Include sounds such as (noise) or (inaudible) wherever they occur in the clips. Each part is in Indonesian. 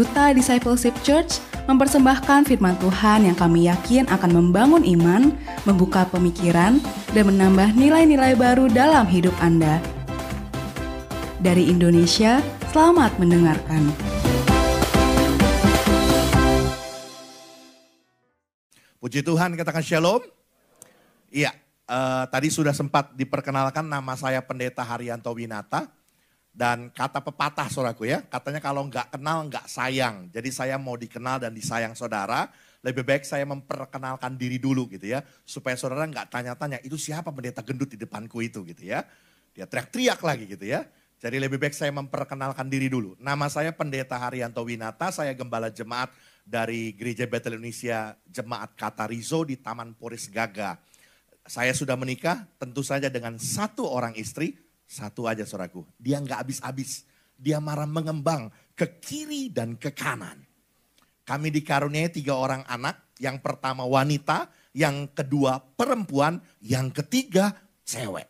Duta Discipleship Church mempersembahkan firman Tuhan yang kami yakin akan membangun iman, membuka pemikiran, dan menambah nilai-nilai baru dalam hidup Anda. Dari Indonesia, selamat mendengarkan. Puji Tuhan, katakan shalom. Iya, uh, tadi sudah sempat diperkenalkan nama saya Pendeta Haryanto Winata. Dan kata pepatah saudaraku ya, katanya kalau nggak kenal nggak sayang. Jadi saya mau dikenal dan disayang saudara, lebih baik saya memperkenalkan diri dulu gitu ya. Supaya saudara nggak tanya-tanya, itu siapa pendeta gendut di depanku itu gitu ya. Dia teriak-teriak lagi gitu ya. Jadi lebih baik saya memperkenalkan diri dulu. Nama saya Pendeta Haryanto Winata, saya gembala jemaat dari Gereja Betel Indonesia Jemaat Katarizo di Taman Poris Gaga. Saya sudah menikah tentu saja dengan satu orang istri, satu aja saudaraku. Dia nggak habis-habis, dia marah mengembang ke kiri dan ke kanan. Kami dikaruniai tiga orang anak, yang pertama wanita, yang kedua perempuan, yang ketiga cewek.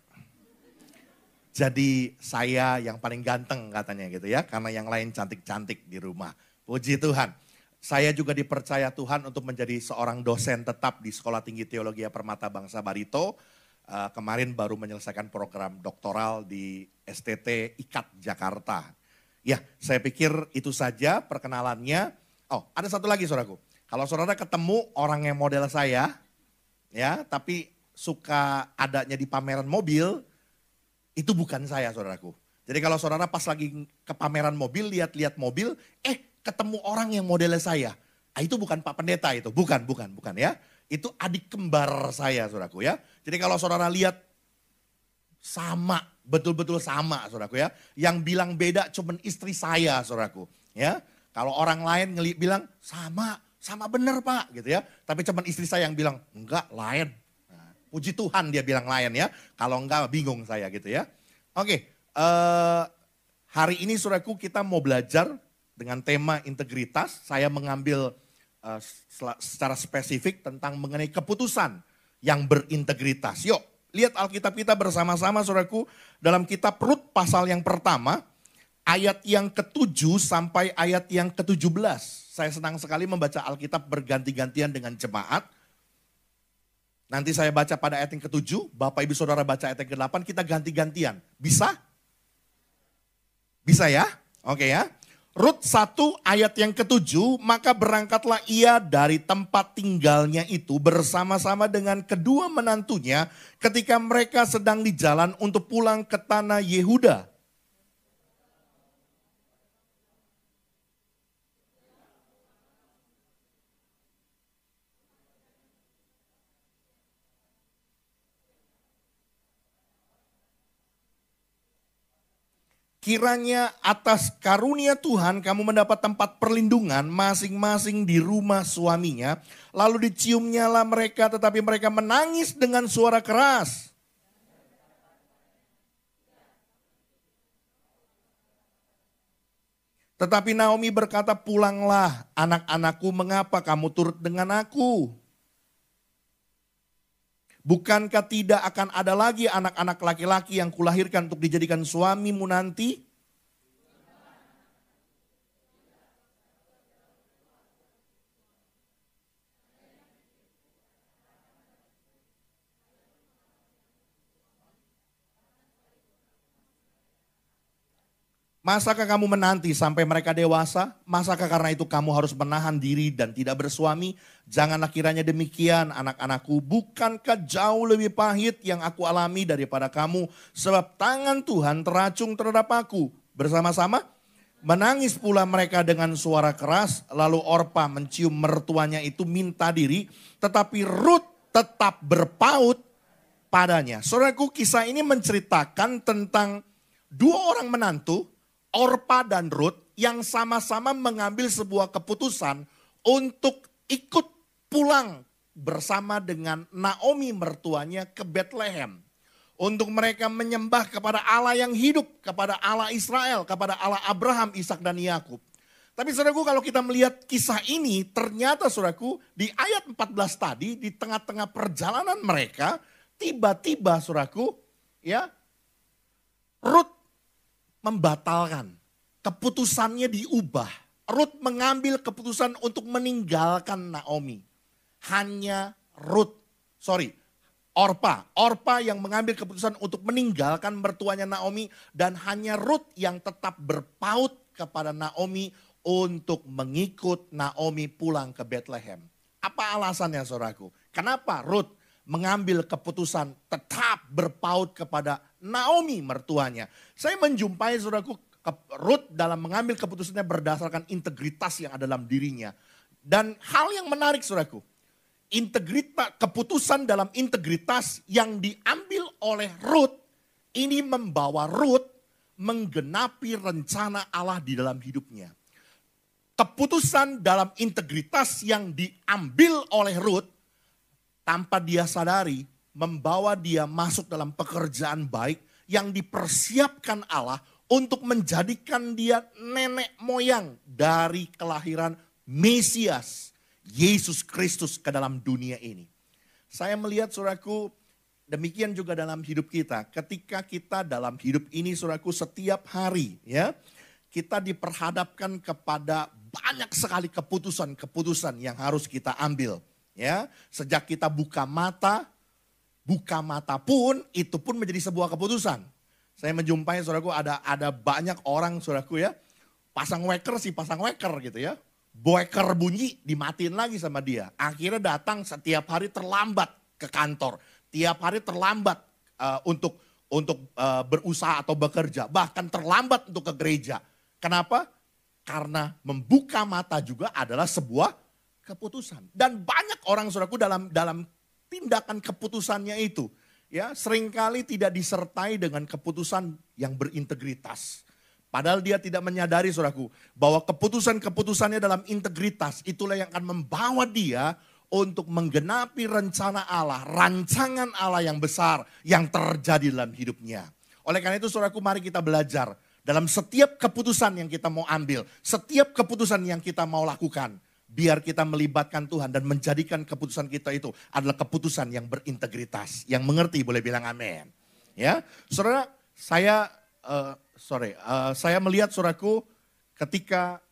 Jadi saya yang paling ganteng katanya gitu ya, karena yang lain cantik-cantik di rumah. Puji Tuhan. Saya juga dipercaya Tuhan untuk menjadi seorang dosen tetap di Sekolah Tinggi Teologi Permata Bangsa Barito. Uh, kemarin baru menyelesaikan program doktoral di STT IKAT Jakarta. Ya, saya pikir itu saja perkenalannya. Oh, ada satu lagi saudaraku. Kalau saudara ketemu orang yang model saya, ya, tapi suka adanya di pameran mobil, itu bukan saya saudaraku. Jadi kalau saudara pas lagi ke pameran mobil, lihat-lihat mobil, eh ketemu orang yang modelnya saya. Ah, itu bukan Pak Pendeta itu, bukan, bukan, bukan ya. Itu adik kembar saya, saudaraku ya. Jadi kalau saudara lihat sama, betul-betul sama, saudaraku ya. Yang bilang beda cuman istri saya, saudaraku ya. Kalau orang lain ngeli bilang sama, sama bener Pak gitu ya. Tapi cuman istri saya yang bilang enggak lain. Nah, puji Tuhan dia bilang lain ya. Kalau enggak bingung saya gitu ya. Oke, uh, hari ini saudaraku kita mau belajar dengan tema integritas, saya mengambil uh, secara spesifik tentang mengenai keputusan yang berintegritas. Yuk, lihat Alkitab kita bersama-sama saudaraku dalam kitab Rut pasal yang pertama, ayat yang ketujuh sampai ayat yang ketujuh belas. Saya senang sekali membaca Alkitab berganti-gantian dengan jemaat. Nanti saya baca pada ayat yang ketujuh, Bapak Ibu Saudara baca ayat yang ke-8, kita ganti-gantian. Bisa? Bisa ya? Oke ya. Rut 1 ayat yang ketujuh, maka berangkatlah ia dari tempat tinggalnya itu bersama-sama dengan kedua menantunya ketika mereka sedang di jalan untuk pulang ke tanah Yehuda. Kiranya atas karunia Tuhan kamu mendapat tempat perlindungan masing-masing di rumah suaminya. Lalu diciumnyalah mereka tetapi mereka menangis dengan suara keras. Tetapi Naomi berkata, pulanglah anak-anakku, mengapa kamu turut dengan aku? Bukankah tidak akan ada lagi anak-anak laki-laki yang kulahirkan untuk dijadikan suamimu nanti? Masakah kamu menanti sampai mereka dewasa? Masakah karena itu kamu harus menahan diri dan tidak bersuami? Janganlah kiranya demikian anak-anakku. Bukankah jauh lebih pahit yang aku alami daripada kamu? Sebab tangan Tuhan teracung terhadap aku. Bersama-sama menangis pula mereka dengan suara keras. Lalu Orpa mencium mertuanya itu minta diri. Tetapi Ruth tetap berpaut padanya. Saudaraku kisah ini menceritakan tentang dua orang menantu Orpa dan Ruth yang sama-sama mengambil sebuah keputusan untuk ikut pulang bersama dengan Naomi mertuanya ke Bethlehem. Untuk mereka menyembah kepada Allah yang hidup, kepada Allah Israel, kepada Allah Abraham, Ishak dan Yakub. Tapi saudaraku kalau kita melihat kisah ini, ternyata saudaraku di ayat 14 tadi, di tengah-tengah perjalanan mereka, tiba-tiba saudaraku, ya, Ruth membatalkan. Keputusannya diubah Ruth mengambil keputusan untuk meninggalkan Naomi. Hanya Ruth, sorry, Orpa. Orpa yang mengambil keputusan untuk meninggalkan mertuanya Naomi dan hanya Ruth yang tetap berpaut kepada Naomi untuk mengikut Naomi pulang ke Bethlehem. Apa alasannya saudaraku? Kenapa Ruth mengambil keputusan tetap berpaut kepada Naomi mertuanya? Saya menjumpai saudaraku Ruth dalam mengambil keputusannya berdasarkan integritas yang ada dalam dirinya. Dan hal yang menarik saudaraku, integritas, keputusan dalam integritas yang diambil oleh Ruth ini membawa Ruth menggenapi rencana Allah di dalam hidupnya. Keputusan dalam integritas yang diambil oleh Ruth tanpa dia sadari membawa dia masuk dalam pekerjaan baik yang dipersiapkan Allah untuk menjadikan dia nenek moyang dari kelahiran Mesias Yesus Kristus ke dalam dunia ini. Saya melihat suraku demikian juga dalam hidup kita. Ketika kita dalam hidup ini suraku setiap hari ya. Kita diperhadapkan kepada banyak sekali keputusan-keputusan yang harus kita ambil. Ya, sejak kita buka mata, buka mata pun itu pun menjadi sebuah keputusan. Saya menjumpai saudaraku ada ada banyak orang saudaraku ya, pasang waker sih pasang waker gitu ya boeker bunyi dimatiin lagi sama dia. Akhirnya datang setiap hari terlambat ke kantor. Tiap hari terlambat uh, untuk untuk uh, berusaha atau bekerja. Bahkan terlambat untuk ke gereja. Kenapa? Karena membuka mata juga adalah sebuah keputusan. Dan banyak orang saudaraku dalam dalam tindakan keputusannya itu ya sering kali tidak disertai dengan keputusan yang berintegritas. Padahal dia tidak menyadari saudaraku bahwa keputusan-keputusannya dalam integritas itulah yang akan membawa dia untuk menggenapi rencana Allah, rancangan Allah yang besar yang terjadi dalam hidupnya. Oleh karena itu saudaraku mari kita belajar dalam setiap keputusan yang kita mau ambil, setiap keputusan yang kita mau lakukan, biar kita melibatkan Tuhan dan menjadikan keputusan kita itu adalah keputusan yang berintegritas, yang mengerti boleh bilang amin. Ya, saudara, saya uh, sorry, uh, saya melihat suraku ketika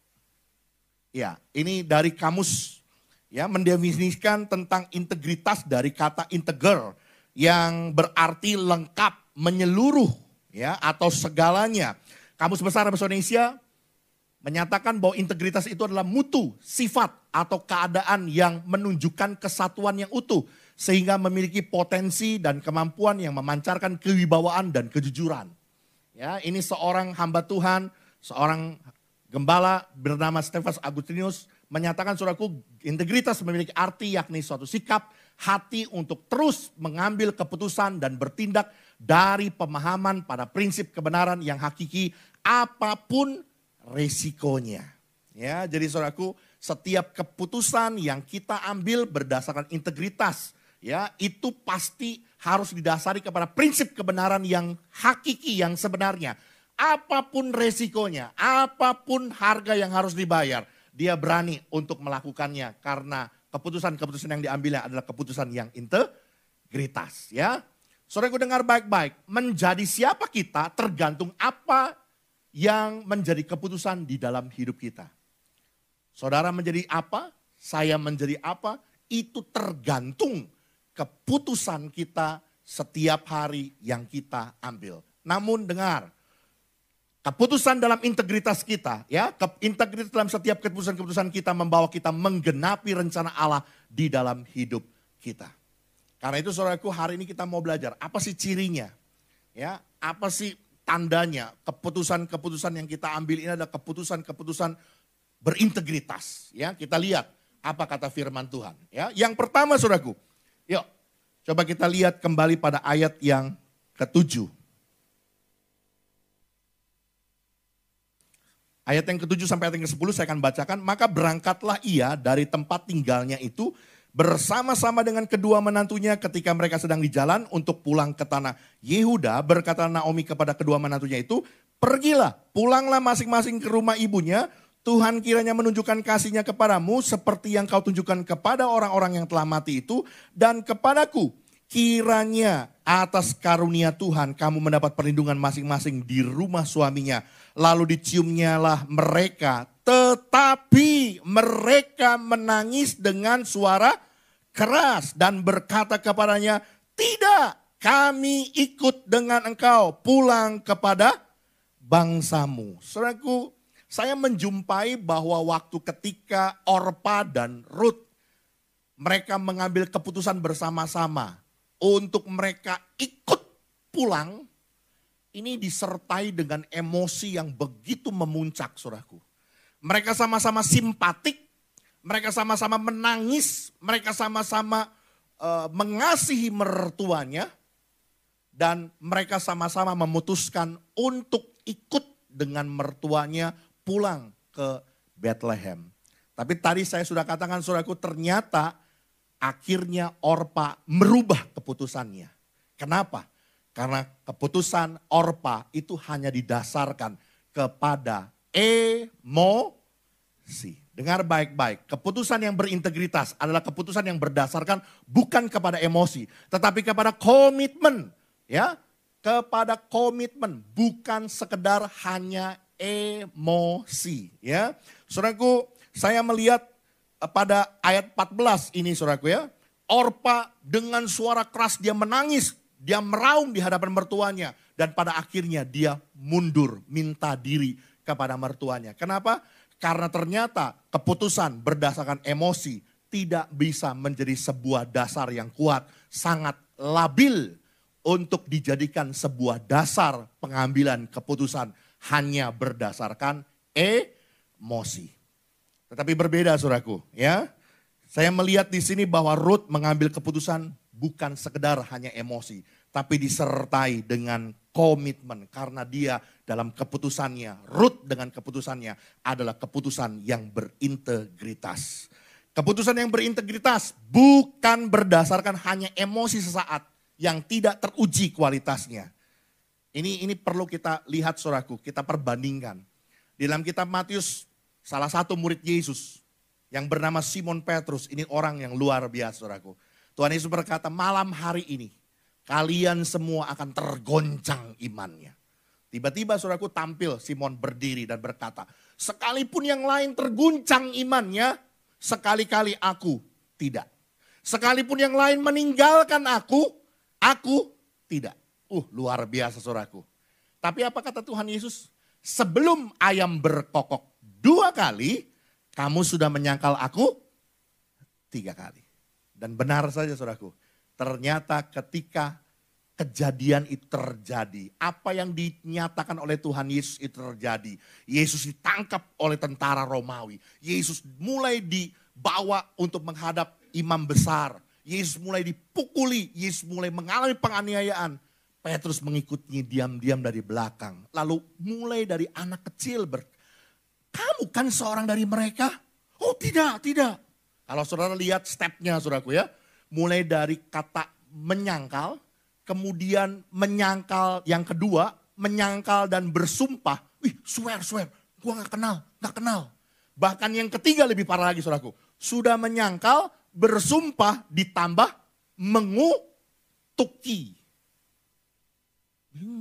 ya ini dari kamus ya mendefinisikan tentang integritas dari kata integer yang berarti lengkap, menyeluruh ya atau segalanya. Kamus Besar Bahasa Indonesia menyatakan bahwa integritas itu adalah mutu, sifat atau keadaan yang menunjukkan kesatuan yang utuh sehingga memiliki potensi dan kemampuan yang memancarkan kewibawaan dan kejujuran. Ya, ini seorang hamba Tuhan, seorang gembala bernama Stefanus Agustinus menyatakan suraku integritas memiliki arti yakni suatu sikap hati untuk terus mengambil keputusan dan bertindak dari pemahaman pada prinsip kebenaran yang hakiki apa pun resikonya. Ya, jadi saudaraku, setiap keputusan yang kita ambil berdasarkan integritas, ya, itu pasti harus didasari kepada prinsip kebenaran yang hakiki, yang sebenarnya. Apa pun resikonya, apa pun harga yang harus dibayar, dia berani untuk melakukannya karena keputusan-keputusan yang diambilnya adalah keputusan yang integritas. Ya, Saudara dengar baik-baik, menjadi siapa kita tergantung apa yang menjadi keputusan di dalam hidup kita. Saudara menjadi apa, saya menjadi apa, itu tergantung keputusan kita setiap hari yang kita ambil. Namun dengar, keputusan dalam integritas kita, ya, integritas dalam setiap keputusan-keputusan kita membawa kita menggenapi rencana Allah di dalam hidup kita. Karena itu saudaraku hari ini kita mau belajar apa sih cirinya, ya, apa sih tandanya keputusan-keputusan yang kita ambil ini adalah keputusan-keputusan berintegritas, ya. Kita lihat apa kata firman Tuhan, ya. Yang pertama saudaraku, Yuk, coba kita lihat kembali pada ayat yang ketujuh. Ayat yang ketujuh sampai ayat yang ke-10 saya akan bacakan. Maka berangkatlah ia dari tempat tinggalnya itu bersama-sama dengan kedua menantunya ketika mereka sedang di jalan untuk pulang ke tanah Yehuda. Berkata Naomi kepada kedua menantunya itu, pergilah, pulanglah masing-masing ke rumah ibunya Tuhan kiranya menunjukkan kasihnya kepadamu seperti yang kau tunjukkan kepada orang-orang yang telah mati itu dan kepadaku. Kiranya atas karunia Tuhan kamu mendapat perlindungan masing-masing di rumah suaminya. Lalu diciumnyalah mereka Tetapi mereka menangis dengan suara keras dan berkata kepadanya, tidak, kami ikut dengan engkau pulang kepada bangsamu. Saudaraku, saya menjumpai bahwa waktu ketika Orpa dan Ruth mereka mengambil keputusan bersama-sama untuk mereka ikut pulang, ini disertai dengan emosi yang begitu memuncak, saudaraku. Mereka sama-sama simpatik, mereka sama-sama menangis, mereka sama-sama uh, mengasihi mertuanya, dan mereka sama-sama memutuskan untuk ikut dengan mertuanya pulang ke Bethlehem. Tapi tadi saya sudah katakan saudaraku ternyata akhirnya Orpa merubah keputusannya. Kenapa? Karena keputusan Orpa itu hanya didasarkan kepada emosi. Dengar baik-baik, keputusan yang berintegritas adalah keputusan yang berdasarkan bukan kepada emosi, tetapi kepada komitmen, ya, kepada komitmen, bukan sekedar hanya emosi, ya. Saudaraku, saya melihat eh, pada ayat 14 ini saudaraku ya, Orpa dengan suara keras dia menangis, dia meraung di hadapan mertuanya dan pada akhirnya dia mundur minta diri kepada mertuanya. Kenapa? Karena ternyata keputusan berdasarkan emosi tidak bisa menjadi sebuah dasar yang kuat, sangat labil untuk dijadikan sebuah dasar pengambilan keputusan hanya berdasarkan emosi. Tetapi berbeda suraku, ya. Saya melihat di sini bahwa Ruth mengambil keputusan bukan sekedar hanya emosi, tapi disertai dengan komitmen karena dia dalam keputusannya, Ruth dengan keputusannya adalah keputusan yang berintegritas. Keputusan yang berintegritas bukan berdasarkan hanya emosi sesaat yang tidak teruji kualitasnya. Ini ini perlu kita lihat suraku, kita perbandingkan. Di dalam kitab Matius, salah satu murid Yesus yang bernama Simon Petrus, ini orang yang luar biasa suraku. Tuhan Yesus berkata, malam hari ini kalian semua akan tergoncang imannya. Tiba-tiba saudaraku tampil Simon berdiri dan berkata, sekalipun yang lain terguncang imannya, sekali-kali aku tidak. Sekalipun yang lain meninggalkan aku, aku tidak. Uh, luar biasa saudaraku. Tapi apa kata Tuhan Yesus? Sebelum ayam berkokok dua kali, kamu sudah menyangkal aku tiga kali. Dan benar saja saudaraku, ternyata ketika kejadian itu terjadi. Apa yang dinyatakan oleh Tuhan Yesus itu terjadi. Yesus ditangkap oleh tentara Romawi. Yesus mulai dibawa untuk menghadap imam besar. Yesus mulai dipukuli, Yesus mulai mengalami penganiayaan. Petrus mengikutinya diam-diam dari belakang. Lalu mulai dari anak kecil ber, kamu kan seorang dari mereka? Oh tidak, tidak. Kalau saudara lihat stepnya saudaraku ya. Mulai dari kata menyangkal, kemudian menyangkal yang kedua, menyangkal dan bersumpah, wih swear, swear, gua gak kenal, gak kenal. Bahkan yang ketiga lebih parah lagi saudaraku, sudah menyangkal, bersumpah, ditambah mengutuki.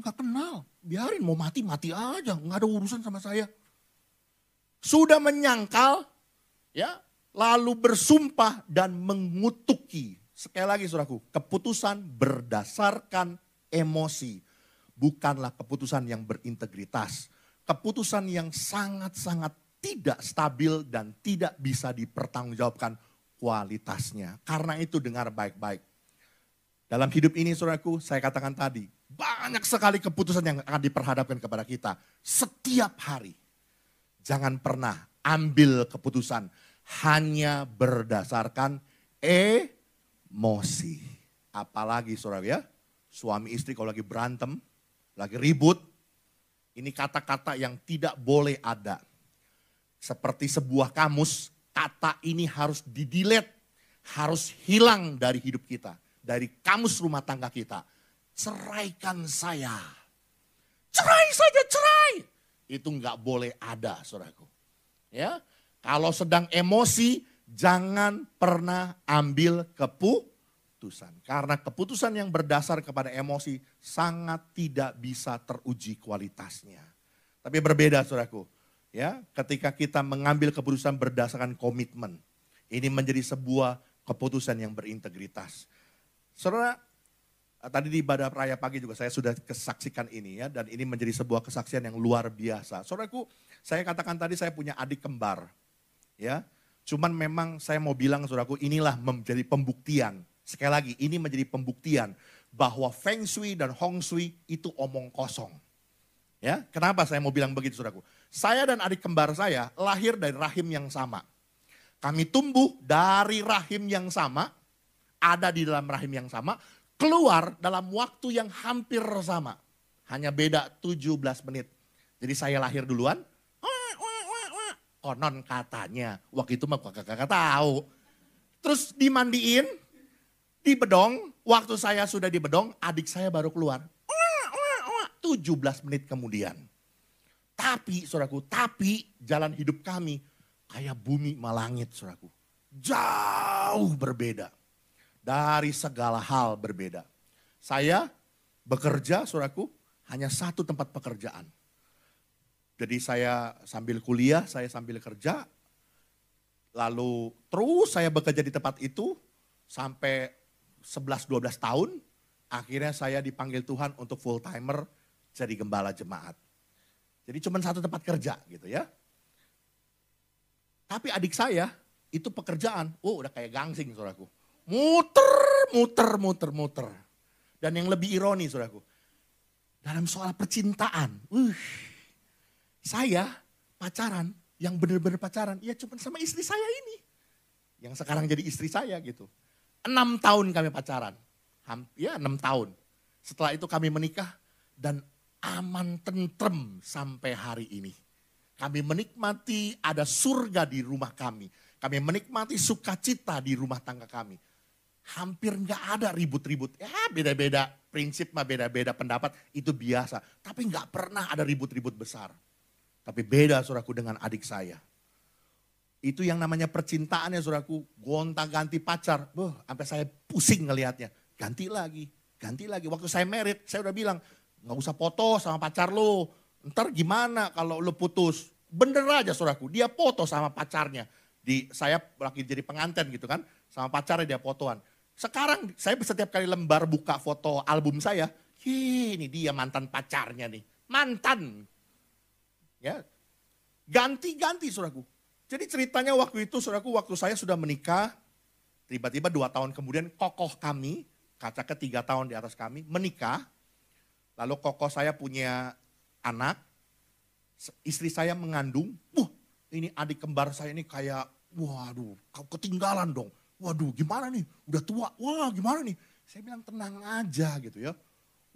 Gak kenal, biarin mau mati, mati aja, gak ada urusan sama saya. Sudah menyangkal, ya, lalu bersumpah dan mengutuki Sekali lagi suraku, keputusan berdasarkan emosi. Bukanlah keputusan yang berintegritas. Keputusan yang sangat-sangat tidak stabil dan tidak bisa dipertanggungjawabkan kualitasnya. Karena itu dengar baik-baik. Dalam hidup ini suraku, saya katakan tadi, banyak sekali keputusan yang akan diperhadapkan kepada kita setiap hari. Jangan pernah ambil keputusan hanya berdasarkan e emosi. Apalagi saudara ya, suami istri kalau lagi berantem, lagi ribut, ini kata-kata yang tidak boleh ada. Seperti sebuah kamus, kata ini harus didilet, harus hilang dari hidup kita, dari kamus rumah tangga kita. Ceraikan saya. Cerai saja, cerai. Itu nggak boleh ada, saudaraku. Ya, kalau sedang emosi, jangan pernah ambil keputusan. Karena keputusan yang berdasar kepada emosi sangat tidak bisa teruji kualitasnya. Tapi berbeda saudaraku. Ya, ketika kita mengambil keputusan berdasarkan komitmen. Ini menjadi sebuah keputusan yang berintegritas. Saudara, tadi di ibadah raya pagi juga saya sudah kesaksikan ini ya, dan ini menjadi sebuah kesaksian yang luar biasa. Saudaraku, saya katakan tadi saya punya adik kembar, ya. Cuman memang saya mau bilang saudaraku, inilah menjadi pembuktian. Sekali lagi, ini menjadi pembuktian bahwa Feng Shui dan Hong Shui itu omong kosong. Ya, kenapa saya mau bilang begitu saudaraku? Saya dan adik kembar saya lahir dari rahim yang sama. Kami tumbuh dari rahim yang sama, ada di dalam rahim yang sama, keluar dalam waktu yang hampir sama. Hanya beda 17 menit. Jadi saya lahir duluan, konon katanya. Waktu itu mah kakak-kakak tahu. Terus dimandiin, di bedong, waktu saya sudah di bedong, adik saya baru keluar. 17 menit kemudian. Tapi, saudaraku, tapi jalan hidup kami kayak bumi malangit, saudaraku. Jauh berbeda. Dari segala hal berbeda. Saya bekerja, saudaraku, hanya satu tempat pekerjaan. Jadi saya sambil kuliah, saya sambil kerja, lalu terus saya bekerja di tempat itu sampai 11-12 tahun, akhirnya saya dipanggil Tuhan untuk full timer jadi gembala jemaat. Jadi cuma satu tempat kerja gitu ya. Tapi adik saya itu pekerjaan, oh udah kayak gangsing saudaraku. Muter, muter, muter, muter. Dan yang lebih ironi saudaraku, dalam soal percintaan, uh, saya pacaran, yang benar-benar pacaran, ya cuma sama istri saya ini. Yang sekarang jadi istri saya gitu. Enam tahun kami pacaran, ya enam tahun. Setelah itu kami menikah dan aman tentrem sampai hari ini. Kami menikmati ada surga di rumah kami. Kami menikmati sukacita di rumah tangga kami. Hampir nggak ada ribut-ribut. Ya beda-beda prinsip mah beda-beda pendapat itu biasa. Tapi nggak pernah ada ribut-ribut besar. Tapi beda suraku dengan adik saya. Itu yang namanya percintaan ya suraku. Gonta ganti pacar. Boh, sampai saya pusing ngelihatnya. Ganti lagi, ganti lagi. Waktu saya merit, saya udah bilang, nggak usah foto sama pacar lo. Ntar gimana kalau lo putus? Bener aja suraku, dia foto sama pacarnya. Di saya lagi jadi pengantin gitu kan, sama pacarnya dia fotoan. Sekarang saya setiap kali lembar buka foto album saya, ini dia mantan pacarnya nih. Mantan. Ya. Ganti-ganti suraku. Jadi ceritanya waktu itu suraku, waktu saya sudah menikah, tiba-tiba dua tahun kemudian kokoh kami, kaca ketiga tahun di atas kami, menikah. Lalu kokoh saya punya anak, istri saya mengandung, wah ini adik kembar saya ini kayak, waduh kau ketinggalan dong. Waduh gimana nih, udah tua, wah gimana nih. Saya bilang tenang aja gitu ya.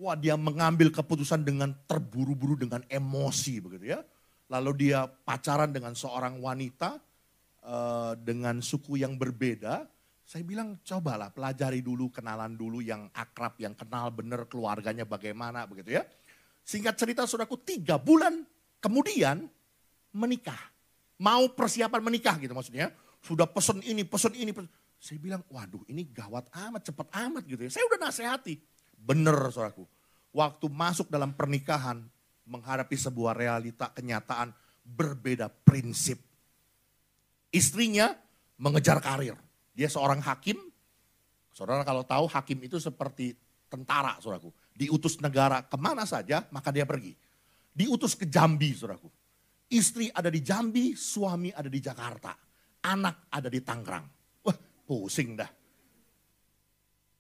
Wah dia mengambil keputusan dengan terburu-buru dengan emosi begitu ya. Lalu dia pacaran dengan seorang wanita uh, dengan suku yang berbeda. Saya bilang cobalah pelajari dulu, kenalan dulu yang akrab, yang kenal benar keluarganya bagaimana begitu ya. Singkat cerita saudaraku tiga bulan kemudian menikah. Mau persiapan menikah gitu maksudnya. Sudah pesen ini, pesen ini. Pesen. Saya bilang waduh ini gawat amat, cepat amat gitu ya. Saya udah nasihati. Bener saudaraku. Waktu masuk dalam pernikahan menghadapi sebuah realita kenyataan berbeda prinsip. Istrinya mengejar karir dia seorang hakim. Saudara kalau tahu hakim itu seperti tentara, saudaraku. Diutus negara ke mana saja, maka dia pergi. Diutus ke Jambi, saudaraku. Istri ada di Jambi, suami ada di Jakarta. Anak ada di Tangerang. Wah, pusing dah.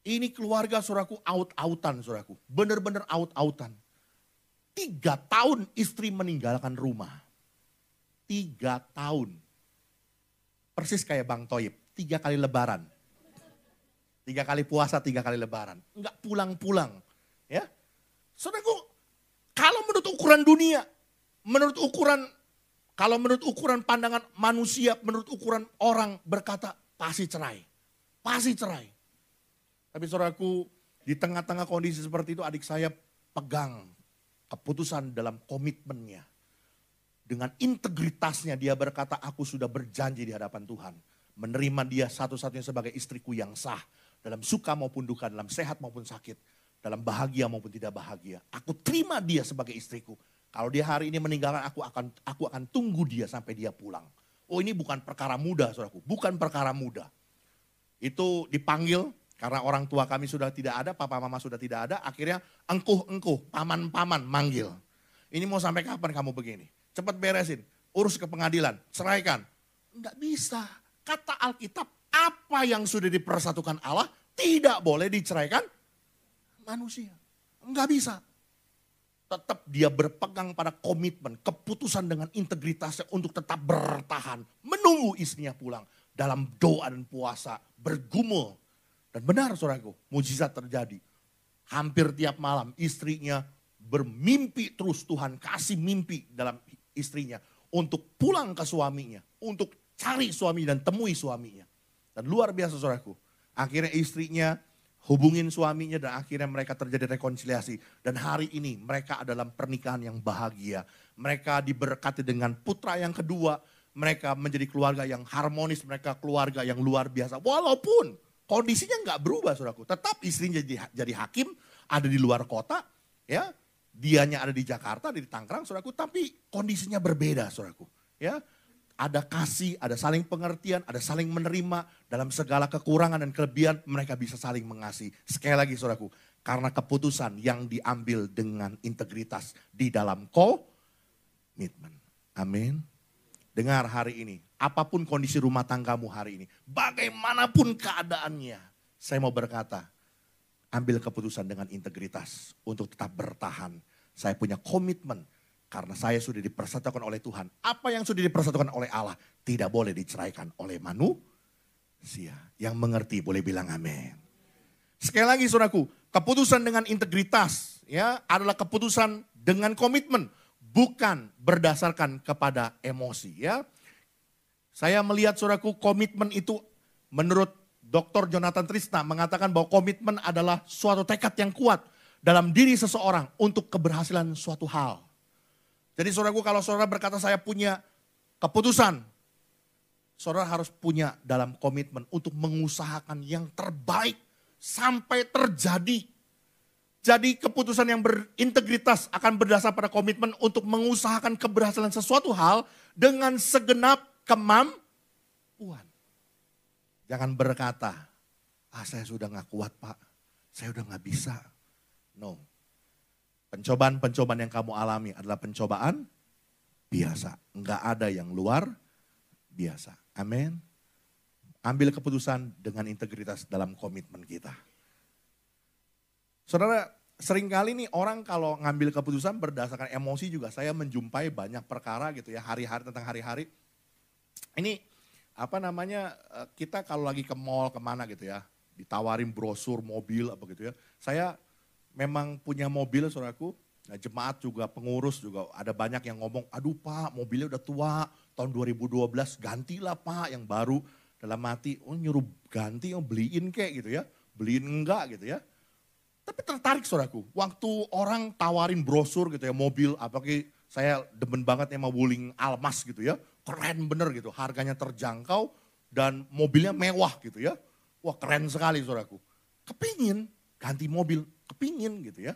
Ini keluarga saudaraku out-outan saudaraku. Benar-benar out-outan. Tiga tahun istri meninggalkan rumah. Tiga tahun. Persis kayak Bang Toib tiga kali lebaran. Tiga kali puasa, tiga kali lebaran. Enggak pulang-pulang. Ya. Saudaraku, kalau menurut ukuran dunia, menurut ukuran, kalau menurut ukuran pandangan manusia, menurut ukuran orang berkata, pasti cerai. Pasti cerai. Tapi saudaraku, di tengah-tengah kondisi seperti itu adik saya pegang keputusan dalam komitmennya. Dengan integritasnya dia berkata, aku sudah berjanji di hadapan Tuhan menerima dia satu-satunya sebagai istriku yang sah. Dalam suka maupun duka, dalam sehat maupun sakit. Dalam bahagia maupun tidak bahagia. Aku terima dia sebagai istriku. Kalau dia hari ini meninggalkan aku akan aku akan tunggu dia sampai dia pulang. Oh ini bukan perkara mudah saudaraku, bukan perkara mudah. Itu dipanggil karena orang tua kami sudah tidak ada, papa mama sudah tidak ada, akhirnya engkuh-engkuh, paman-paman manggil. Ini mau sampai kapan kamu begini? Cepat beresin, urus ke pengadilan, ceraikan. Enggak bisa. Kata Alkitab, apa yang sudah dipersatukan Allah tidak boleh diceraikan manusia. Enggak bisa tetap dia berpegang pada komitmen, keputusan dengan integritasnya untuk tetap bertahan, menunggu istrinya pulang dalam doa dan puasa, bergumul. Dan benar saudaraku, mujizat terjadi. Hampir tiap malam istrinya bermimpi terus Tuhan kasih mimpi dalam istrinya untuk pulang ke suaminya, untuk cari suami dan temui suaminya. Dan luar biasa saudaraku, akhirnya istrinya hubungin suaminya dan akhirnya mereka terjadi rekonsiliasi. Dan hari ini mereka adalah pernikahan yang bahagia. Mereka diberkati dengan putra yang kedua. Mereka menjadi keluarga yang harmonis, mereka keluarga yang luar biasa. Walaupun kondisinya nggak berubah saudaraku. Tetap istrinya jadi, jadi hakim, ada di luar kota. ya Dianya ada di Jakarta, ada di Tangerang saudaraku. Tapi kondisinya berbeda saudaraku. Ya, ada kasih, ada saling pengertian, ada saling menerima dalam segala kekurangan dan kelebihan mereka bisa saling mengasihi. Sekali lagi saudaraku, karena keputusan yang diambil dengan integritas di dalam komitmen. Amin. Dengar hari ini, apa pun kondisi rumah tanggamu hari ini, bagaimanapun keadaannya, saya mau berkata, ambil keputusan dengan integritas untuk tetap bertahan. Saya punya komitmen karena saya sudah dipersatukan oleh Tuhan. Apa yang sudah dipersatukan oleh Allah tidak boleh diceraikan oleh manusia. Yang mengerti boleh bilang amin. Sekali lagi saudaraku, keputusan dengan integritas ya adalah keputusan dengan komitmen, bukan berdasarkan kepada emosi ya. Saya melihat saudaraku komitmen itu menurut Dr. Jonathan Trisna mengatakan bahwa komitmen adalah suatu tekad yang kuat dalam diri seseorang untuk keberhasilan suatu hal. Jadi saudaraku kalau saudara berkata saya punya keputusan, saudara harus punya dalam komitmen untuk mengusahakan yang terbaik sampai terjadi. Jadi keputusan yang berintegritas akan berdasar pada komitmen untuk mengusahakan keberhasilan sesuatu hal dengan segenap kemampuan. Jangan berkata, ah saya sudah gak kuat pak, saya udah gak bisa. No, Pencobaan-pencobaan yang kamu alami adalah pencobaan biasa. Enggak ada yang luar biasa. Amin. Ambil keputusan dengan integritas dalam komitmen kita. Saudara, sering kali nih orang kalau ngambil keputusan berdasarkan emosi juga saya menjumpai banyak perkara gitu ya, hari-hari tentang hari-hari. Ini apa namanya, eh, kita kalau lagi ke mall ke mana gitu ya, ditawarin brosur mobil apa gitu ya. Saya memang punya mobil saudaraku, nah, jemaat juga pengurus juga ada banyak yang ngomong, aduh pak mobilnya udah tua, tahun 2012 gantilah pak yang baru. Dalam mati, oh nyuruh ganti, oh beliin kek gitu ya, beliin enggak gitu ya. Tapi tertarik saudaraku, waktu orang tawarin brosur gitu ya, mobil, apalagi saya demen banget sama Wuling Almas gitu ya, keren bener gitu, harganya terjangkau dan mobilnya mewah gitu ya. Wah keren sekali saudaraku. Kepingin ganti mobil, kepingin gitu ya.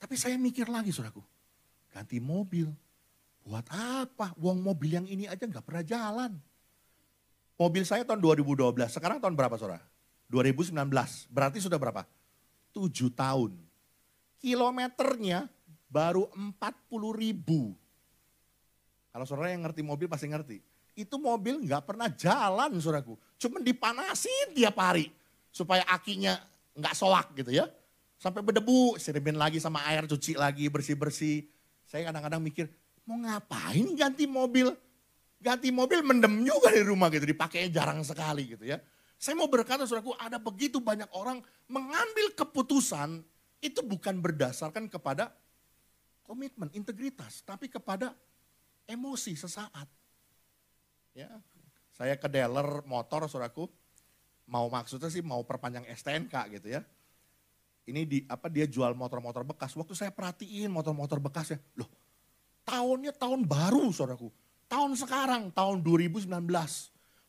Tapi saya mikir lagi saudaraku, ganti mobil. Buat apa? Uang mobil yang ini aja nggak pernah jalan. Mobil saya tahun 2012, sekarang tahun berapa saudara? 2019, berarti sudah berapa? 7 tahun. Kilometernya baru 40 ribu. Kalau saudara yang ngerti mobil pasti ngerti. Itu mobil nggak pernah jalan saudaraku. Cuma dipanasin tiap hari. Supaya akinya nggak soak gitu ya. Sampai berdebu, sirimin lagi sama air, cuci lagi, bersih-bersih. Saya kadang-kadang mikir, mau ngapain ganti mobil? Ganti mobil mendem juga di rumah gitu, dipakai jarang sekali gitu ya. Saya mau berkata saudaraku, ada begitu banyak orang mengambil keputusan itu bukan berdasarkan kepada komitmen, integritas, tapi kepada emosi sesaat. Ya, saya ke dealer motor saudaraku, mau maksudnya sih mau perpanjang STNK gitu ya ini di apa dia jual motor-motor bekas. Waktu saya perhatiin motor-motor bekasnya, loh tahunnya tahun baru saudaraku. Tahun sekarang, tahun 2019.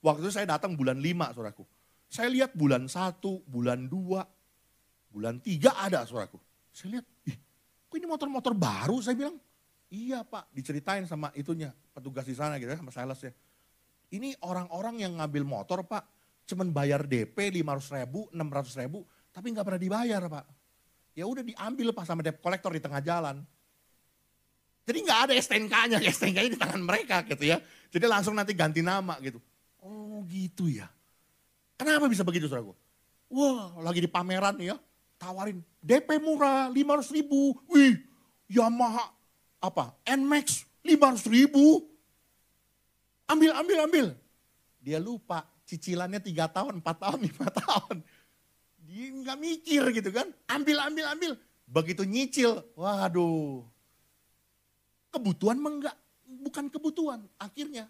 Waktu itu saya datang bulan 5 saudaraku. Saya lihat bulan 1, bulan 2, bulan 3 ada saudaraku. Saya lihat, ih kok ini motor-motor baru saya bilang. Iya pak, diceritain sama itunya, petugas di sana gitu ya, sama sales ya. Ini orang-orang yang ngambil motor pak, cuman bayar DP 500 ribu, 600 ribu, tapi nggak pernah dibayar pak. Ya udah diambil pak sama debt collector di tengah jalan. Jadi nggak ada STNK-nya, STNK-nya di tangan mereka gitu ya. Jadi langsung nanti ganti nama gitu. Oh gitu ya. Kenapa bisa begitu saudaraku? Wah lagi di pameran ya, tawarin DP murah 500 ribu. Wih Yamaha apa? Nmax 500 ribu. Ambil, ambil, ambil. Dia lupa cicilannya 3 tahun, 4 tahun, 5 tahun. Dia nggak mikir gitu kan. Ambil, ambil, ambil. Begitu nyicil, waduh. Kebutuhan menggak, bukan kebutuhan. Akhirnya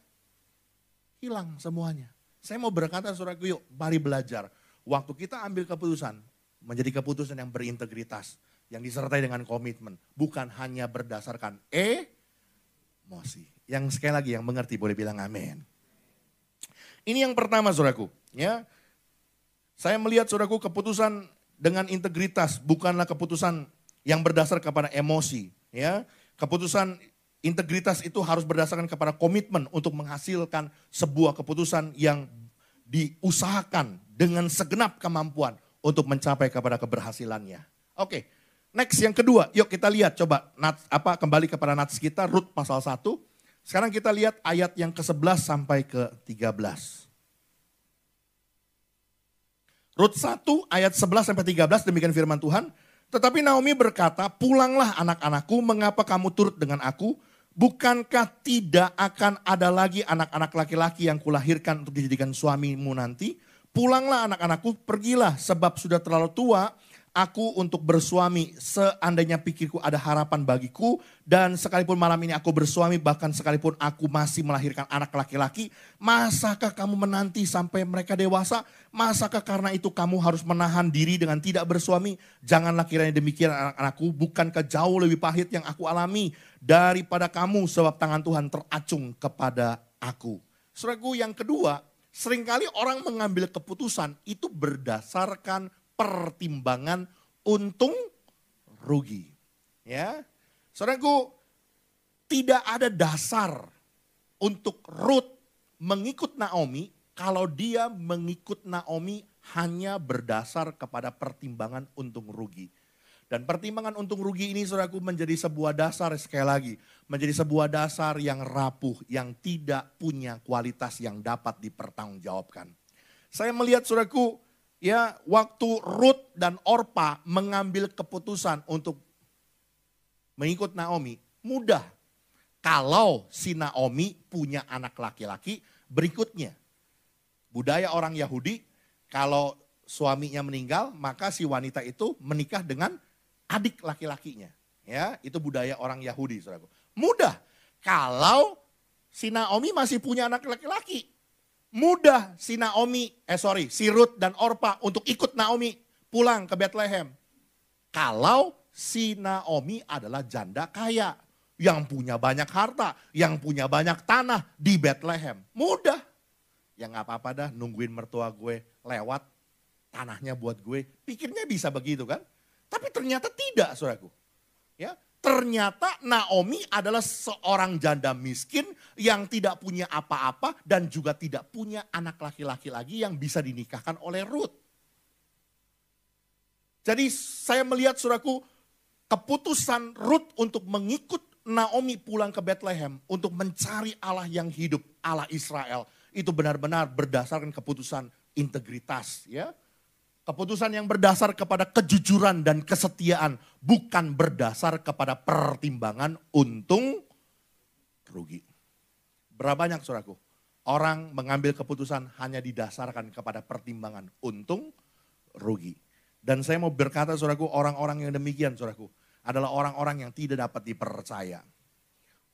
hilang semuanya. Saya mau berkata saudaraku yuk mari belajar. Waktu kita ambil keputusan, menjadi keputusan yang berintegritas yang disertai dengan komitmen, bukan hanya berdasarkan emosi. Yang sekali lagi yang mengerti boleh bilang amin. Ini yang pertama saudaraku, ya. Saya melihat saudaraku keputusan dengan integritas bukanlah keputusan yang berdasar kepada emosi, ya. Keputusan integritas itu harus berdasarkan kepada komitmen untuk menghasilkan sebuah keputusan yang diusahakan dengan segenap kemampuan untuk mencapai kepada keberhasilannya. Oke, Next yang kedua, yuk kita lihat coba nats, apa kembali kepada nats kita Rut pasal 1. Sekarang kita lihat ayat yang ke-11 sampai ke-13. Rut 1 ayat 11 sampai 13 demikian firman Tuhan. Tetapi Naomi berkata, "Pulanglah anak-anakku, mengapa kamu turut dengan aku? Bukankah tidak akan ada lagi anak-anak laki-laki yang kulahirkan untuk dijadikan suamimu nanti? Pulanglah anak-anakku, pergilah. Sebab sudah terlalu tua." aku untuk bersuami. Seandainya pikirku ada harapan bagiku dan sekalipun malam ini aku bersuami bahkan sekalipun aku masih melahirkan anak laki-laki masakah kamu menanti sampai mereka dewasa? Masakah karena itu kamu harus menahan diri dengan tidak bersuami? Janganlah kiranya demikian anak-anakku. Bukankah jauh lebih pahit yang aku alami daripada kamu sebab tangan Tuhan teracung kepada aku Saudaraku yang kedua sering kali orang mengambil keputusan itu berdasarkan pertimbangan untung rugi. Ya. Saudaraku, tidak ada dasar untuk Ruth mengikut Naomi kalau dia mengikut Naomi hanya berdasar kepada pertimbangan untung rugi. Dan pertimbangan untung rugi ini saudaraku menjadi sebuah dasar sekali lagi. Menjadi sebuah dasar yang rapuh, yang tidak punya kualitas yang dapat dipertanggungjawabkan. Saya melihat saudaraku ya waktu Ruth dan Orpa mengambil keputusan untuk mengikut Naomi, mudah. Kalau si Naomi punya anak laki-laki berikutnya. Budaya orang Yahudi, kalau suaminya meninggal, maka si wanita itu menikah dengan adik laki-lakinya. Ya, itu budaya orang Yahudi, saudaraku. Mudah. Kalau si Naomi masih punya anak laki-laki, mudah si Naomi, eh sorry, si Ruth dan Orpa untuk ikut Naomi pulang ke Bethlehem. Kalau si Naomi adalah janda kaya yang punya banyak harta, yang punya banyak tanah di Bethlehem. Mudah. Ya nggak apa-apa dah nungguin mertua gue lewat tanahnya buat gue. Pikirnya bisa begitu kan? Tapi ternyata tidak saudaraku. Ya, Ternyata Naomi adalah seorang janda miskin yang tidak punya apa-apa dan juga tidak punya anak laki-laki lagi yang bisa dinikahkan oleh Ruth. Jadi saya melihat suraku keputusan Ruth untuk mengikut Naomi pulang ke Bethlehem untuk mencari Allah yang hidup, Allah Israel. Itu benar-benar berdasarkan keputusan integritas ya Keputusan yang berdasar kepada kejujuran dan kesetiaan, bukan berdasar kepada pertimbangan untung rugi. Berapa banyak suraku? Orang mengambil keputusan hanya didasarkan kepada pertimbangan untung rugi. Dan saya mau berkata suraku, orang-orang yang demikian suraku, adalah orang-orang yang tidak dapat dipercaya.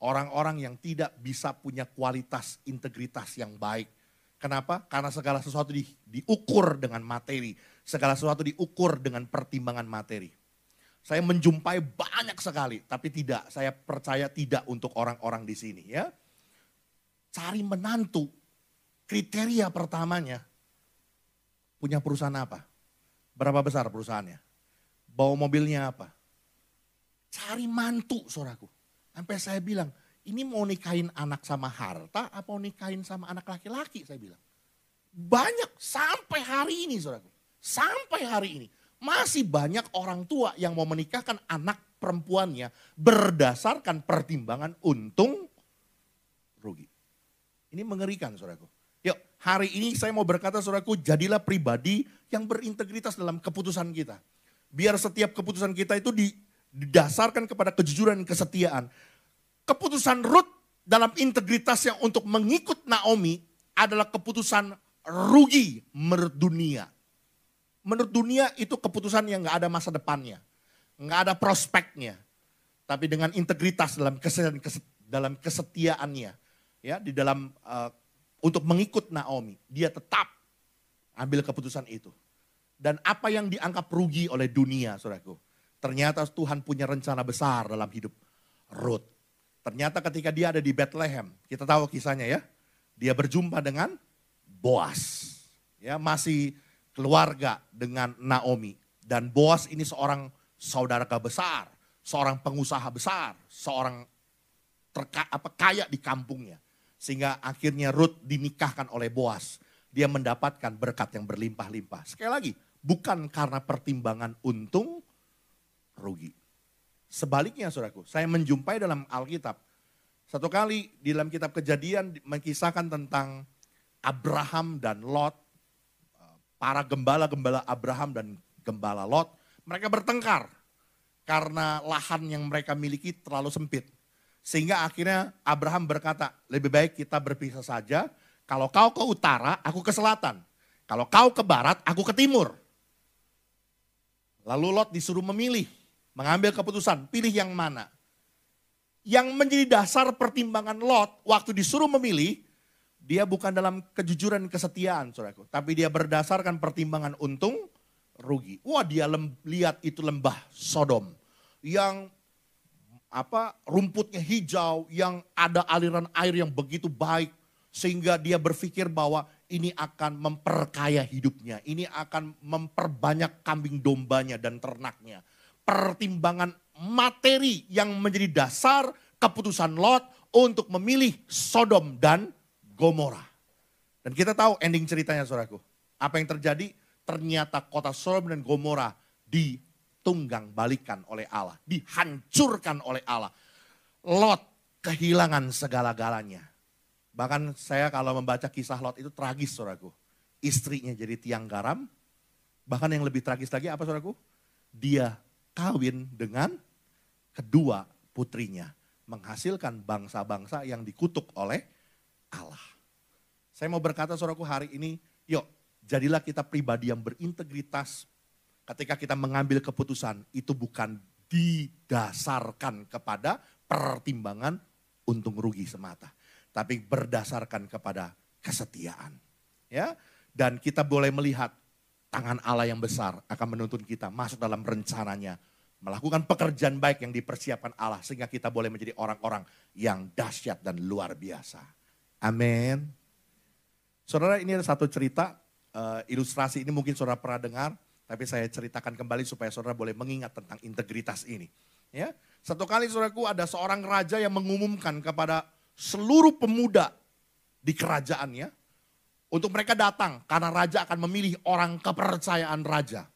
Orang-orang yang tidak bisa punya kualitas integritas yang baik. Kenapa? Karena segala sesuatu di, diukur dengan materi segala sesuatu diukur dengan pertimbangan materi. Saya menjumpai banyak sekali, tapi tidak, saya percaya tidak untuk orang-orang di sini ya. Cari menantu, kriteria pertamanya, punya perusahaan apa? Berapa besar perusahaannya? Bawa mobilnya apa? Cari mantu, saudaraku. Sampai saya bilang, ini mau nikahin anak sama harta, apa mau nikahin sama anak laki-laki, saya bilang. Banyak, sampai hari ini saudaraku. Sampai hari ini. Masih banyak orang tua yang mau menikahkan anak perempuannya berdasarkan pertimbangan untung rugi. Ini mengerikan saudaraku. Yuk, hari ini saya mau berkata saudaraku, jadilah pribadi yang berintegritas dalam keputusan kita. Biar setiap keputusan kita itu didasarkan kepada kejujuran dan kesetiaan. Keputusan Ruth dalam integritasnya untuk mengikut Naomi adalah keputusan rugi menurut dunia. Menurut dunia itu keputusan yang gak ada masa depannya. Gak ada prospeknya. Tapi dengan integritas dalam kesetiaan, dalam kesetiaannya. ya Di dalam uh, untuk mengikut Naomi. Dia tetap ambil keputusan itu. Dan apa yang dianggap rugi oleh dunia, saudaraku. Ternyata Tuhan punya rencana besar dalam hidup Ruth. Ternyata ketika dia ada di Bethlehem, kita tahu kisahnya ya. Dia berjumpa dengan Boas. Ya, masih keluarga dengan Naomi. Dan Boas ini seorang saudara besar, seorang pengusaha besar, seorang terka, apa, kaya di kampungnya. Sehingga akhirnya Ruth dinikahkan oleh Boas. Dia mendapatkan berkat yang berlimpah-limpah. Sekali lagi, bukan karena pertimbangan untung rugi. Sebaliknya saudaraku, saya menjumpai dalam Alkitab. Satu kali di dalam kitab kejadian mengisahkan tentang Abraham dan Lot. Para gembala-gembala Abraham dan gembala Lot. Mereka bertengkar karena lahan yang mereka miliki terlalu sempit. Sehingga akhirnya Abraham berkata, lebih baik kita berpisah saja. Kalau kau ke utara, aku ke selatan. Kalau kau ke barat, aku ke timur. Lalu Lot disuruh memilih, mengambil keputusan, pilih yang mana. Yang menjadi dasar pertimbangan Lot waktu disuruh memilih, dia bukan dalam kejujuran kesetiaan, saudaraku. Tapi dia berdasarkan pertimbangan untung, rugi. Wah dia lem, lihat itu lembah Sodom. Yang apa rumputnya hijau, yang ada aliran air yang begitu baik sehingga dia berpikir bahwa ini akan memperkaya hidupnya, ini akan memperbanyak kambing dombanya dan ternaknya. Pertimbangan materi yang menjadi dasar keputusan Lot untuk memilih Sodom dan Gomora. Dan kita tahu ending ceritanya saudaraku. Apa yang terjadi? Ternyata kota Sodom dan Gomora di ditunggang balikan oleh Allah, dihancurkan oleh Allah. Lot kehilangan segala-galanya. Bahkan saya kalau membaca kisah Lot itu tragis saudaraku. Istrinya jadi tiang garam. Bahkan yang lebih tragis lagi apa saudaraku? Dia kawin dengan kedua putrinya. Menghasilkan bangsa-bangsa yang dikutuk oleh Allah. Saya mau berkata saudaraku hari ini, yuk jadilah kita pribadi yang berintegritas, ketika kita mengambil keputusan itu bukan didasarkan kepada pertimbangan untung rugi semata, tapi berdasarkan kepada kesetiaan. Ya, dan kita boleh melihat tangan Allah yang besar akan menuntun kita masuk dalam rencananya, melakukan pekerjaan baik yang dipersiapkan Allah sehingga kita boleh menjadi orang-orang yang dahsyat dan luar biasa. Amin. Saudara ini ada satu cerita, uh, ilustrasi ini mungkin saudara pernah dengar tapi saya ceritakan kembali supaya saudara boleh mengingat tentang integritas ini. Ya, Satu kali saudaraku ada seorang raja yang mengumumkan kepada seluruh pemuda di kerajaannya untuk mereka datang karena raja akan memilih orang kepercayaan raja.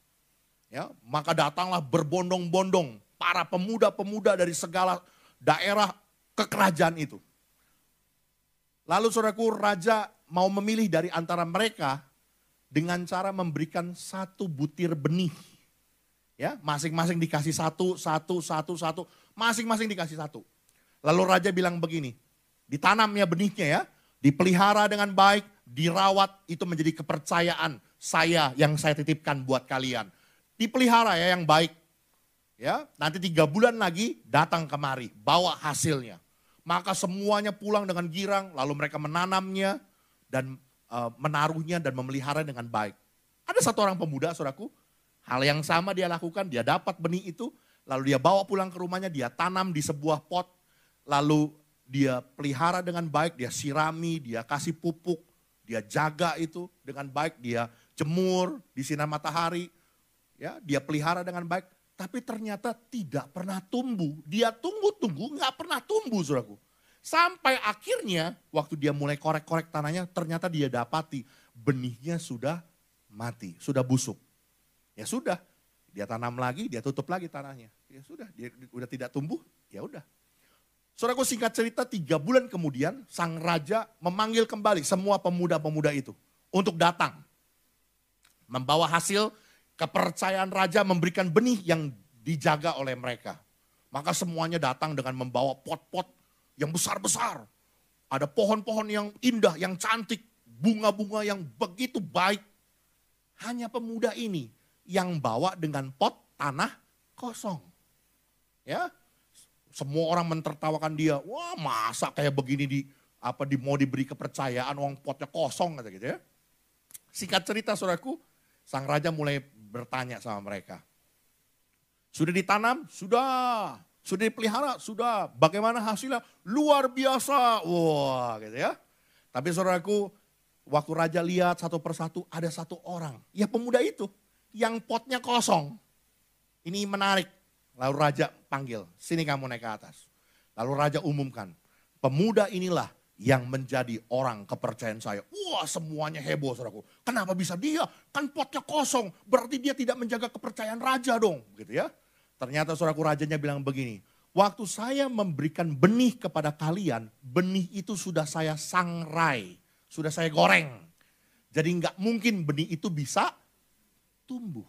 Ya, maka datanglah berbondong-bondong para pemuda-pemuda dari segala daerah kekerajaan itu. Lalu saudaraku raja mau memilih dari antara mereka dengan cara memberikan satu butir benih. Ya, masing-masing dikasih satu, satu, satu, satu, masing-masing dikasih satu. Lalu raja bilang begini, ditanam ya benihnya ya, dipelihara dengan baik, dirawat, itu menjadi kepercayaan saya yang saya titipkan buat kalian. Dipelihara ya yang baik. Ya, nanti tiga bulan lagi datang kemari, bawa hasilnya. Maka semuanya pulang dengan girang, lalu mereka menanamnya dan Eh, menaruhnya dan memelihara dengan baik. Ada satu orang pemuda, saudaraku, hal yang sama dia lakukan, dia dapat benih itu, lalu dia bawa pulang ke rumahnya, dia tanam di sebuah pot, lalu dia pelihara dengan baik, dia sirami, dia kasih pupuk, dia jaga itu dengan baik, dia jemur di sinar matahari, ya, dia pelihara dengan baik. Tapi ternyata tidak pernah tumbuh. Dia tunggu-tunggu nggak pernah tumbuh saudaraku. Sampai akhirnya waktu dia mulai korek-korek tanahnya ternyata dia dapati benihnya sudah mati, sudah busuk. Ya sudah, dia tanam lagi, dia tutup lagi tanahnya. Ya sudah, dia udah tidak tumbuh, ya udah. Saudaraku singkat cerita tiga bulan kemudian sang raja memanggil kembali semua pemuda-pemuda itu untuk datang. Membawa hasil Kepercayaan raja memberikan benih yang dijaga oleh mereka. Maka semuanya datang dengan membawa pot-pot yang besar-besar. Ada pohon-pohon yang indah, yang cantik, bunga-bunga yang begitu baik. Hanya pemuda ini yang bawa dengan pot tanah kosong. Ya, semua orang mentertawakan dia. Wah, masa kayak begini di apa di mau diberi kepercayaan uang potnya kosong gitu ya. Singkat cerita saudaraku, sang raja mulai bertanya sama mereka. Sudah ditanam? Sudah. Sudah dipelihara? Sudah. Bagaimana hasilnya? Luar biasa. Wah gitu ya. Tapi saudaraku, waktu raja lihat satu persatu ada satu orang. Ya pemuda itu yang potnya kosong. Ini menarik. Lalu raja panggil, sini kamu naik ke atas. Lalu raja umumkan, pemuda inilah yang menjadi orang kepercayaan saya. Wah semuanya heboh saudaraku. Kenapa bisa dia? Kan potnya kosong. Berarti dia tidak menjaga kepercayaan raja dong. Gitu ya. Ternyata saudaraku rajanya bilang begini. Waktu saya memberikan benih kepada kalian, benih itu sudah saya sangrai. Sudah saya goreng. Jadi nggak mungkin benih itu bisa tumbuh.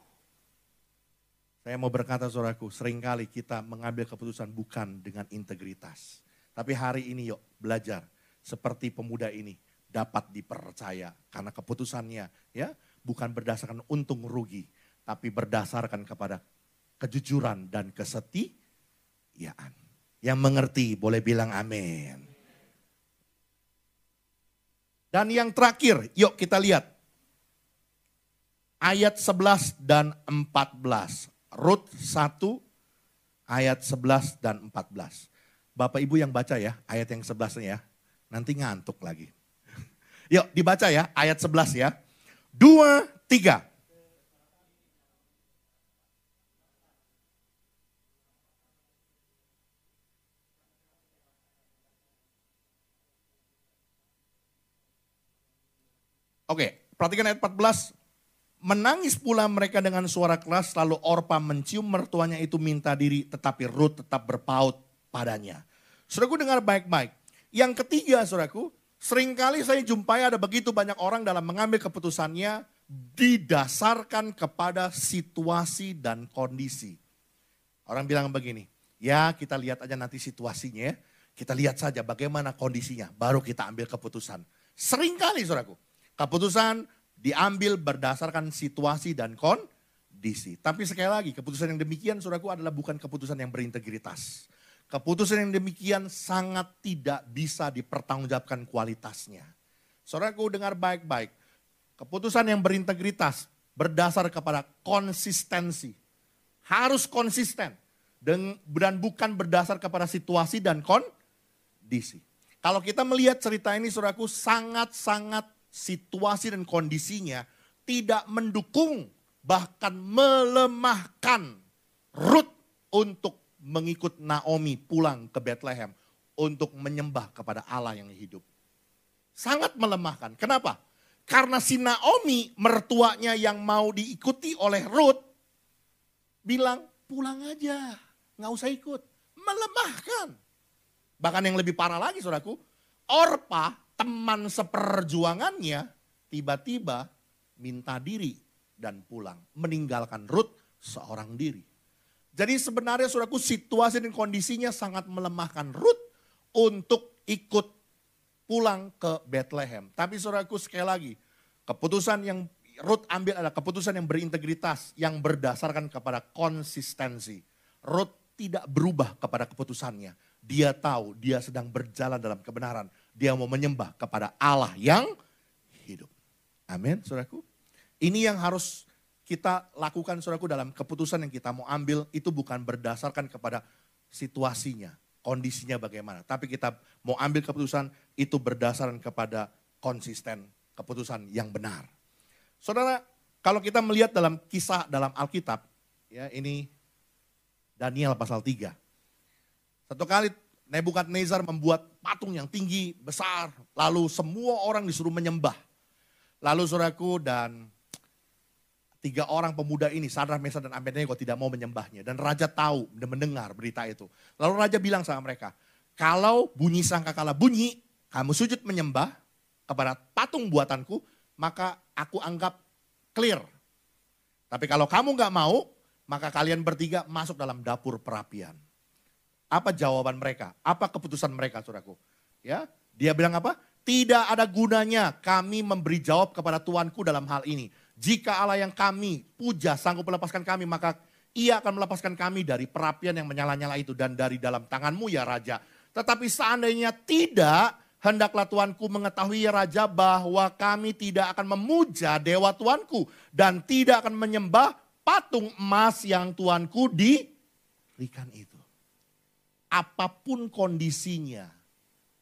Saya mau berkata saudaraku, sering kali kita mengambil keputusan bukan dengan integritas. Tapi hari ini yuk belajar seperti pemuda ini dapat dipercaya karena keputusannya ya bukan berdasarkan untung rugi tapi berdasarkan kepada kejujuran dan kesetiaan. Yang mengerti boleh bilang amin. Dan yang terakhir, yuk kita lihat. Ayat 11 dan 14. Rut 1 ayat 11 dan 14. Bapak Ibu yang baca ya, ayat yang 11 ya nanti ngantuk lagi. (laughs) Yuk dibaca ya ayat 11 ya. Dua, tiga. Oke, perhatikan ayat 14. Menangis pula mereka dengan suara keras, lalu Orpa mencium mertuanya itu minta diri, tetapi Ruth tetap berpaut padanya. Saudaraku dengar baik-baik. Yang ketiga, saudaraku, sering kali saya jumpai ada begitu banyak orang dalam mengambil keputusannya didasarkan kepada situasi dan kondisi. Orang bilang begini, ya kita lihat aja nanti situasinya, kita lihat saja bagaimana kondisinya, baru kita ambil keputusan. Seringkali saudaraku, keputusan diambil berdasarkan situasi dan kondisi. Tapi sekali lagi, keputusan yang demikian saudaraku adalah bukan keputusan yang berintegritas. Keputusan yang demikian sangat tidak bisa dipertanggungjawabkan kualitasnya. Saudaraku dengar baik-baik. Keputusan yang berintegritas berdasar kepada konsistensi. Harus konsisten. Dan bukan berdasar kepada situasi dan kondisi. Kalau kita melihat cerita ini saudaraku sangat-sangat situasi dan kondisinya tidak mendukung bahkan melemahkan Ruth untuk mengikut Naomi pulang ke Bethlehem untuk menyembah kepada Allah yang hidup. Sangat melemahkan. Kenapa? Karena si Naomi mertuanya yang mau diikuti oleh Ruth bilang pulang aja, nggak usah ikut. Melemahkan. Bahkan yang lebih parah lagi saudaraku, Orpa teman seperjuangannya tiba-tiba minta diri dan pulang. Meninggalkan Ruth seorang diri. Jadi sebenarnya saudaraku situasi dan kondisinya sangat melemahkan Ruth untuk ikut pulang ke Bethlehem. Tapi saudaraku sekali lagi, keputusan yang Ruth ambil adalah keputusan yang berintegritas, yang berdasarkan kepada konsistensi. Ruth tidak berubah kepada keputusannya. Dia tahu dia sedang berjalan dalam kebenaran. Dia mau menyembah kepada Allah yang hidup. Amin, saudaraku. Ini yang harus kita lakukan saudaraku dalam keputusan yang kita mau ambil itu bukan berdasarkan kepada situasinya, kondisinya bagaimana. Tapi kita mau ambil keputusan itu berdasarkan kepada konsisten keputusan yang benar. Saudara, kalau kita melihat dalam kisah dalam Alkitab, ya ini Daniel pasal 3. Satu kali Nebukadnezar membuat patung yang tinggi, besar. Lalu semua orang disuruh menyembah. Lalu suraku dan tiga orang pemuda ini, Sadra, Mesa, dan Abednego tidak mau menyembahnya. Dan raja tahu dan mendengar berita itu. Lalu raja bilang sama mereka, kalau bunyi sangkakala bunyi, kamu sujud menyembah kepada patung buatanku, maka aku anggap clear. Tapi kalau kamu nggak mau, maka kalian bertiga masuk dalam dapur perapian. Apa jawaban mereka? Apa keputusan mereka, saudaraku? Ya, dia bilang apa? Tidak ada gunanya kami memberi jawab kepada Tuanku dalam hal ini. Jika Allah yang kami puja sanggup melepaskan kami, maka ia akan melepaskan kami dari perapian yang menyala-nyala itu dan dari dalam tanganmu ya Raja. Tetapi seandainya tidak, hendaklah Tuanku mengetahui ya Raja bahwa kami tidak akan memuja dewa Tuanku dan tidak akan menyembah patung emas yang Tuanku diberikan itu apa pun kondisinya,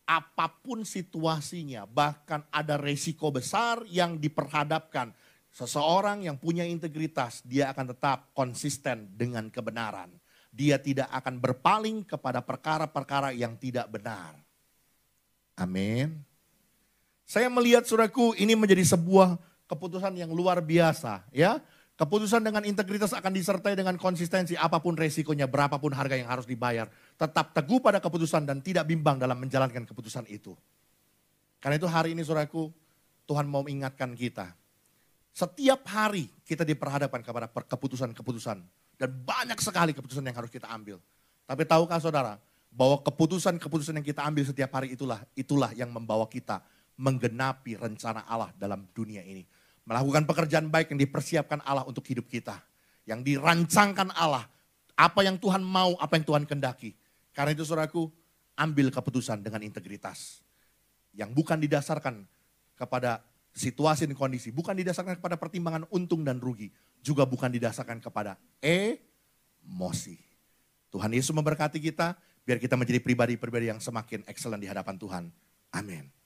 apa pun situasinya, bahkan ada resiko besar yang diperhadapkan. Seseorang yang punya integritas, dia akan tetap konsisten dengan kebenaran. Dia tidak akan berpaling kepada perkara-perkara yang tidak benar. Amin. Saya melihat suraku ini menjadi sebuah keputusan yang luar biasa ya. Keputusan dengan integritas akan disertai dengan konsistensi apa pun resikonya, berapapun harga yang harus dibayar. Tetap teguh pada keputusan dan tidak bimbang dalam menjalankan keputusan itu. Karena itu hari ini saudaraku, Tuhan mau mengingatkan kita. Setiap hari kita diperhadapkan kepada keputusan-keputusan. Dan banyak sekali keputusan yang harus kita ambil. Tapi tahukah saudara, bahwa keputusan-keputusan yang kita ambil setiap hari itulah, itulah yang membawa kita menggenapi rencana Allah dalam dunia ini Melakukan pekerjaan baik yang dipersiapkan Allah untuk hidup kita. Yang dirancangkan Allah. Apa yang Tuhan mau, apa yang Tuhan kendaki. Karena itu saudaraku, ambil keputusan dengan integritas. Yang bukan didasarkan kepada situasi dan kondisi. Bukan didasarkan kepada pertimbangan untung dan rugi. Juga bukan didasarkan kepada emosi. Tuhan Yesus memberkati kita, biar kita menjadi pribadi-pribadi yang semakin excellent di hadapan Tuhan. Amin.